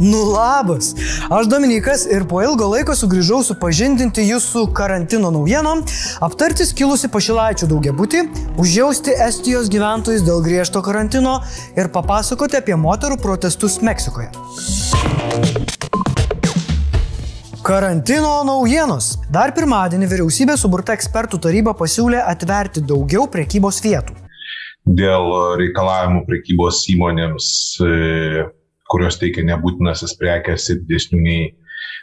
Nu labas, aš Dominikas ir po ilgo laiko sugrįžau supažindinti jūs su karantino naujienom, aptarti skilusi pašilaičių daugiabutį, užjausti Estijos gyventojus dėl griežto karantino ir papasakoti apie moterų protestus Meksikoje. Karantino naujienos. Dar pirmadienį vyriausybė suburta ekspertų taryba pasiūlė atverti daugiau prekybos vietų. Dėl reikalavimų prekybos įmonėms e, kurios teikia nebūtinasis prekes ir didesnių nei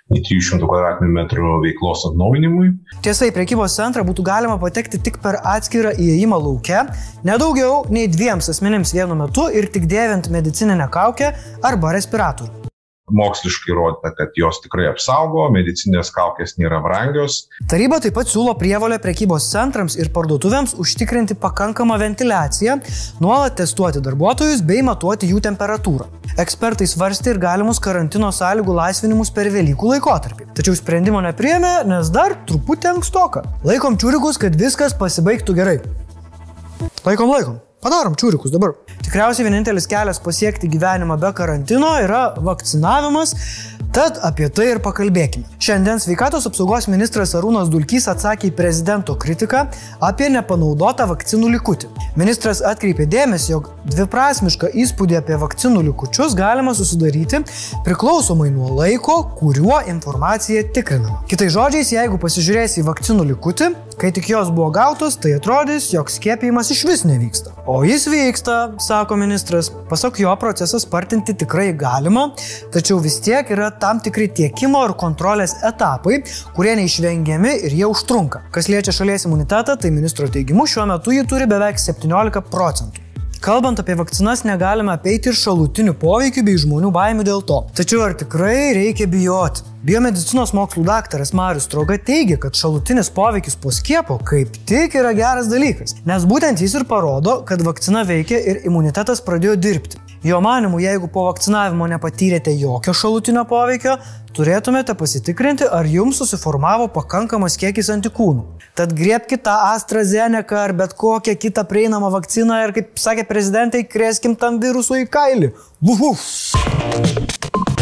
nei 300 km2 veiklos atnaujinimui. Tiesa, į prekybos centrą būtų galima patekti tik per atskirą įėjimą laukia, nedaugiau nei dviems asmenims vienu metu ir tik dėvint medicininę kaukę arba respiratorių moksliškai įrodyta, kad jos tikrai apsaugo, medicinės kaukės nėra brangios. Taryba taip pat siūlo prievalę prekybos centrams ir parduotuvėms užtikrinti pakankamą ventiliaciją, nuolat testuoti darbuotojus bei matuoti jų temperatūrą. Ekspertai svarstė ir galimus karantino sąlygų laisvinimus per Velykų laikotarpį. Tačiau sprendimo nepriemė, nes dar truputį ankstoka. Laikom čiūrikus, kad viskas pasibaigtų gerai. Laikom, laikom. Padarom čiūrikus dabar. Tikriausiai vienintelis kelias pasiekti gyvenimą be karantino yra vakcinavimas, Tad apie tai ir pakalbėkime. Šiandien sveikatos apsaugos ministras Arūnas Dulkys atsakė į prezidento kritiką apie nepanaudotą vakcinų likutį. Ministras atkreipė dėmesį, jog dviprasmišką įspūdį apie vakcinų likučius galima susidaryti priklausomai nuo laiko, kuriuo informacija tikrinama. Kitai žodžiais, jeigu pasižiūrėsi į vakcinų likutį, kai tik jos buvo gautos, tai atrodys, jog skiepijimas iš vis nevyksta. O jis vyksta, sako ministras. Pasak jo, procesą spartinti tikrai galima, tačiau vis tiek yra tam tikri tiekimo ir kontrolės etapai, kurie neišvengiami ir jie užtrunka. Kas liečia šalies imunitetą, tai ministro teigimu šiuo metu jį turi beveik 17 procentų. Kalbant apie vakcinas, negalime apeiti ir šalutinių poveikių bei žmonių baimių dėl to. Tačiau ar tikrai reikia bijoti? Biomedicinos mokslų daktaras Marius Stroga teigia, kad šalutinis poveikis po skiepo kaip tik yra geras dalykas, nes būtent jis ir parodo, kad vakcina veikia ir imunitetas pradėjo dirbti. Jo manimu, jeigu po vakcinavimo nepatyrėte jokio šalutinio poveikio, turėtumėte pasitikrinti, ar jums susiformavo pakankamas kiekis antikūnų. Tad griebkite tą AstraZeneca ar bet kokią kitą prieinamą vakciną ir, kaip sakė prezidentai, krėskim tam virusui į kailį. Uf, uf.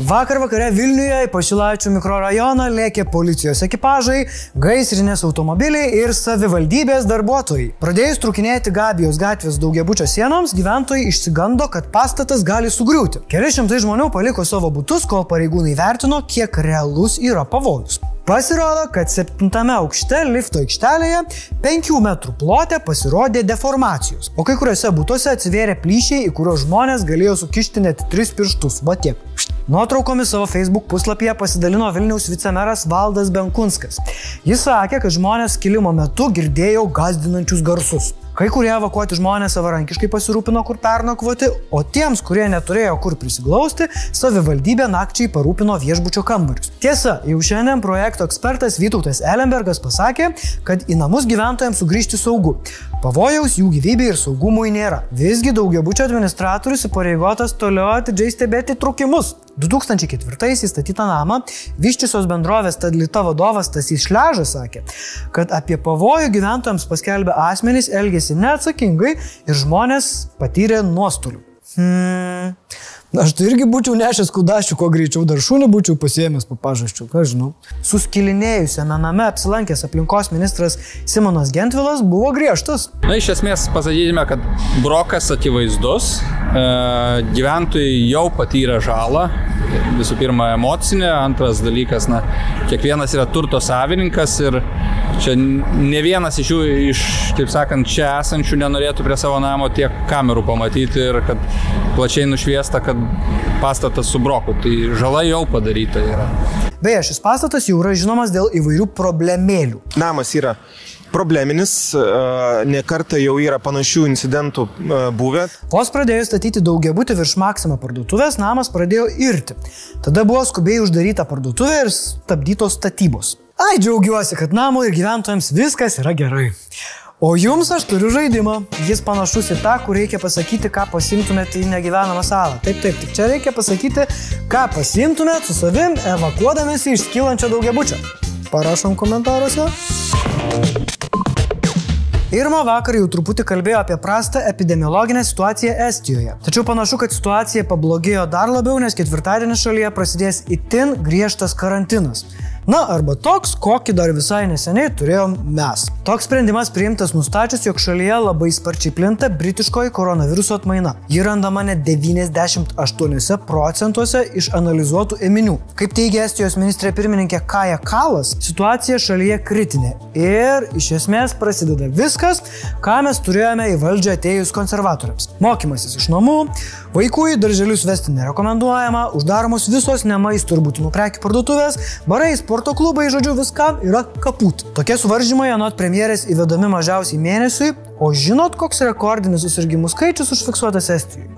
Vakar vakare Vilniuje į Pašilaičių mikrorajoną lėkė policijos ekipažai, gaisrinės automobiliai ir savivaldybės darbuotojai. Pradėjus trukinėti Gabijos gatvės daugiabučio sienoms, gyventojai išsigando, kad pastatas gali sugriūti. Keli šimtai žmonių paliko savo būtus, kol pareigūnai vertino, kiek realus yra pavojus. Pasirodo, kad septintame aukšte lifto aikštelėje 5 metrų plote pasirodė deformacijos, o kai kuriuose būtuose atsivėrė plyšiai, į kuriuos žmonės galėjo sukišti net 3 pirštus, va tiek. Nuotraukomis savo Facebook puslapyje pasidalino Vilniaus vicemeras Valdas Benkunskas. Jis sakė, kad žmonės kilimo metu girdėjo gazdinančius garsus. Kai kurie evakuoti žmonės savarankiškai pasirūpino, kur pernakvoti, o tiems, kurie neturėjo kur prisiglausti, savivaldybė nakčiai parūpino viešbučio kambarius. Tiesa, jau šiandien projekto ekspertas Vytautas Ellenbergas pasakė, kad į namus gyventojams sugrįžti saugu. Pavojaus jų gyvybei ir saugumui nėra. Visgi daugiabučio administratorius įpareigotas toliau atidžiai stebėti trukimus. 2004 įstatytą namą vyščiusios bendrovės Tadlita vadovas Tasys Šležas sakė, kad apie pavojų gyventojams paskelbę asmenys elgėsi neatsakingai ir žmonės patyrė nuostolių. Hmm. Aš tai irgi būčiau nešęs kudašių, kuo greičiau dar šunį būčiau pasiemęs po pažasčių, ką žinau. Suskilinėjusiame name apsilankęs aplinkos ministras Simonas Gentvilas buvo griežtas. Na, iš esmės pasakykime, kad brokas akivaizdus, e, gyventojai jau patyrė žalą, visų pirma emocinė, antras dalykas, na, kiekvienas yra turto savininkas ir čia ne vienas iš jų, iš, taip sakant, čia esančių nenorėtų prie savo namo tiek kamerų pamatyti ir kad plačiai nušviesta, kad pastatas su broku, tai žala jau padaryta yra. Beje, šis pastatas jau yra žinomas dėl įvairių problemėlių. Namas yra probleminis, ne kartą jau yra panašių incidentų buvę. Vos pradėjus statyti daugiabutį virš Maksimo parduotuvės, namas pradėjo irti. Tada buvo skubiai uždaryta parduotuvė ir stabdytos statybos. Ai, džiaugiuosi, kad namo ir gyventojams viskas yra gerai. O jums aš turiu žaidimą. Jis panašus į tą, kur reikia pasakyti, ką pasimtumėte į negyvenamą salą. Taip, taip, tik čia reikia pasakyti, ką pasimtumėte su savim evakuodamėsi iš skylančio daugiabučio. Parašom komentaruose. Irma vakar jau truputį kalbėjo apie prastą epidemiologinę situaciją Estijoje. Tačiau panašu, kad situacija pablogėjo dar labiau, nes ketvirtadienį šalyje prasidės itin griežtas karantinas. Na, arba toks, kokį dar visai neseniai turėjom mes. Toks sprendimas priimtas nustačius, jog šalyje labai sparčiai plinta britiškoji koronaviruso atmaina. Ji randama net 98 procentuose iš analizuotų ėminių. Kaip teigia Estijos ministrė pirmininkė Kaja Kalas, situacija šalyje kritinė. Ir iš esmės prasideda viskas, ką mes turėjome į valdžią atėjus konservatoriams. Mokymasis iš namų, vaikų į darželius vesti nerekomenduojama, uždaromos visos ne maistų ir būtinų prekių parduotuvės, barai, sporto klubai, žodžiu, viskam yra kaput. Tokie suvaržymai anot premjerės įvedami mažiausiai mėnesiui, o žinot, koks rekordinis susirgymų skaičius užfiksuotas Estijoje?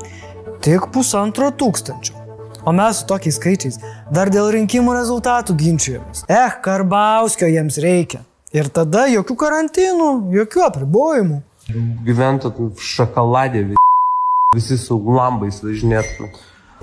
Tik pusantro tūkstančio. O mes su tokiais skaičiais dar dėl rinkimų rezultatų ginčiujomės. Eh, Karbauskio jiems reikia. Ir tada jokių karantinų, jokių apribojimų. Gyventų šokoladė, visi su lambais važinėtų.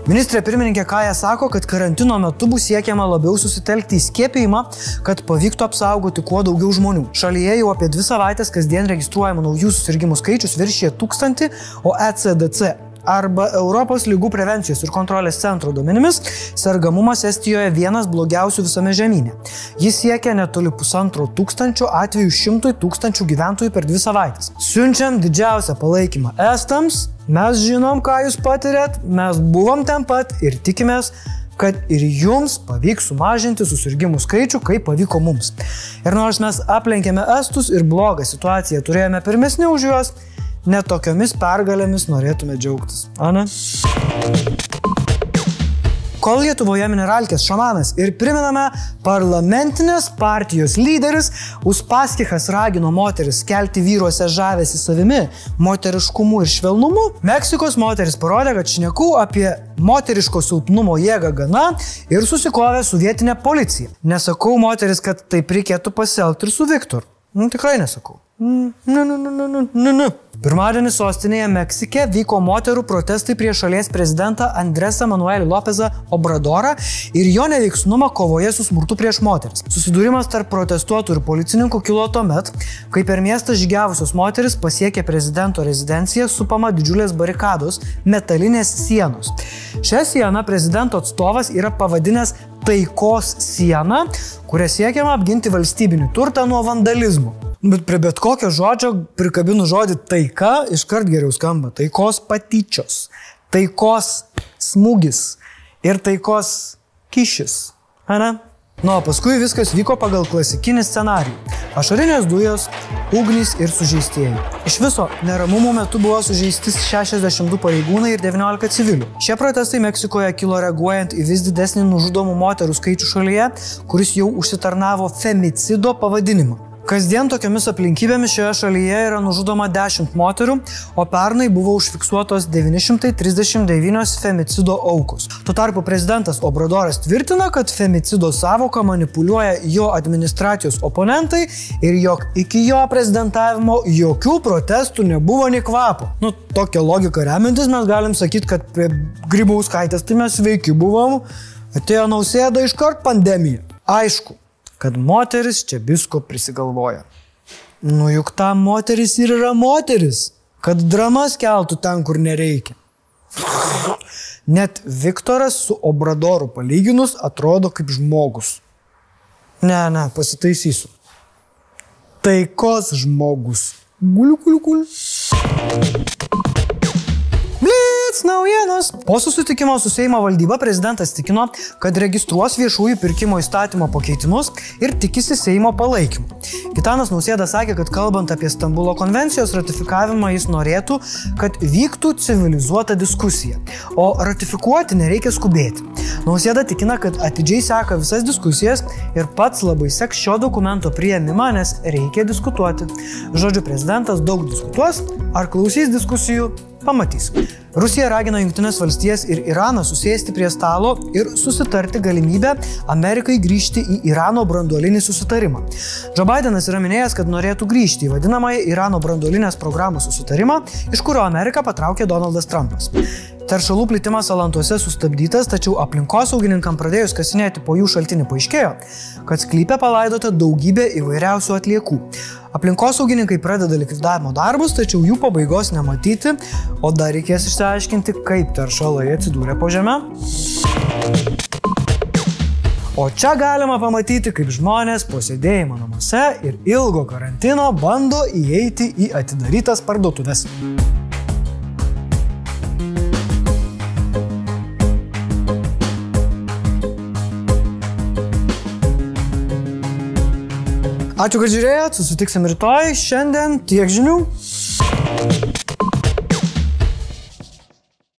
Ministrė pirmininkė Kaja sako, kad karantino metu bus siekiama labiau susitelkti į skiepijimą, kad pavyktų apsaugoti kuo daugiau žmonių. Šalyje jau apie dvi savaitės kasdien registruojama naujų susirgymų skaičius viršė tūkstantį, o ECDC arba Europos lygų prevencijos ir kontrolės centro duomenimis, sergamumas Estijoje vienas blogiausių visame žemynė. Jis siekia netoli pusantro tūkstančio atvejų šimtui tūkstančių gyventojų per dvi savaitės. Siunčiam didžiausią palaikymą Estams, mes žinom, ką jūs patirėt, mes buvom ten pat ir tikimės, kad ir jums pavyks sumažinti susirgymų skaičių, kaip pavyko mums. Ir nors mes aplenkėme estus ir blogą situaciją turėjome pirmesnį už juos, netokiomis pergalėmis norėtume džiaugtis. Ana? Kol Lietuvoje mineralkės šamanas ir priminame, parlamentinės partijos lyderis Uspaskichas ragino moteris kelti vyruose žavesi savimi, moteriškumu ir švelnumu, Meksikos moteris parodė, kad šnekų apie moteriško silpnumo jėgą gana ir susikovė su vietinė policija. Nesakau moteris, kad taip reikėtų pasielgti ir su Viktoru. Nu, tikrai nesakau. Nu, nu, nu, nu, nu, nu, nu. Pirmadienį sostinėje Meksike vyko moterų protestai prieš šalies prezidentą Andresą Manuelį Lopezą Obradorą ir jo neveiksnumą kovoje su smurtu prieš moteris. Susidūrimas tarp protestuotojų ir policininkų kilo tuomet, kai per miestą žygiavusios moteris pasiekė prezidento rezidenciją supama didžiulės barikados metalinės sienos. Šią sieną prezidento atstovas yra pavadinęs taikos siena, kuria siekiama apginti valstybinį turtą nuo vandalizmų. Bet prie bet kokio žodžio prikabinu žodį taika, iškart geriau skamba. Taikos patyčios, taikos smūgis ir taikos kišis. Ana? Nu, o paskui viskas vyko pagal klasikinį scenarijų. Ašarinės dujos, ugnys ir sužeistieji. Iš viso neramumų metu buvo sužeisti 62 pareigūnai ir 19 civilių. Šie protestai Meksikoje kilo reaguojant į vis didesnį nužudomų moterų skaičių šalyje, kuris jau užsitarnavo femicido pavadinimą. Kasdien tokiamis aplinkybėmis šioje šalyje yra nužudoma 10 moterų, o pernai buvo užfiksuotos 939 femicido aukos. Tuo tarpu prezidentas Obradoras tvirtina, kad femicido savoka manipuliuoja jo administracijos oponentai ir jog iki jo prezidentavimo jokių protestų nebuvo nei kvapo. Nu, tokią logiką remiantis mes galim sakyti, kad prie Grybauskaitės tai mes sveiki buvom, atėjo nausėda iškart pandemija. Aišku, kad moteris čia visko prisigalvoja. Nu juk ta moteris ir yra moteris, kad dramas keltų ten, kur nereikia. Net Viktoras su Obradoru palyginus atrodo kaip žmogus. Ne, ne, pasitaisysiu. Taikos žmogus. Guliu, guliu, guliu. Naujienos. Po susitikimo su Seimo valdyba prezidentas tikino, kad registruos viešųjų pirkimo įstatymo pakeitimus ir tikisi Seimo palaikymų. Gitanas Nausėda sakė, kad kalbant apie Stambulo konvencijos ratifikavimą, jis norėtų, kad vyktų civilizuota diskusija, o ratifikuoti nereikia skubėti. Nausėda tikina, kad atidžiai seka visas diskusijas ir pats labai seks šio dokumento prieimimą, nes reikia diskutuoti. Žodžiu, prezidentas daug diskutuos, ar klausys diskusijų, Pamatys. Rusija ragina Junktinės valstijas ir Iraną susėsti prie stalo ir susitarti galimybę Amerikai grįžti į Irano branduolinį susitarimą. Joe Bidenas yra minėjęs, kad norėtų grįžti į vadinamąją Irano branduolinės programos susitarimą, iš kurio Ameriką patraukė Donaldas Trumpas. Teršalų plitimas Alantuose sustabdytas, tačiau aplinkosaugininkam pradėjus kasinėti po jų šaltinį paaiškėjo, kad sklype palaidota daugybė įvairiausių atliekų. Aplinkosaugininkai pradeda likvidavimo darbus, tačiau jų pabaigos nematyti, o dar reikės išsiaiškinti, kaip teršalai atsidūrė po žemę. O čia galima pamatyti, kaip žmonės po sėdėjimo namuose ir ilgo karantino bando įeiti į atidarytas parduotuvės. Ačiū, kad žiūrėjot, susitiksim rytoj, šiandien tiek žinių.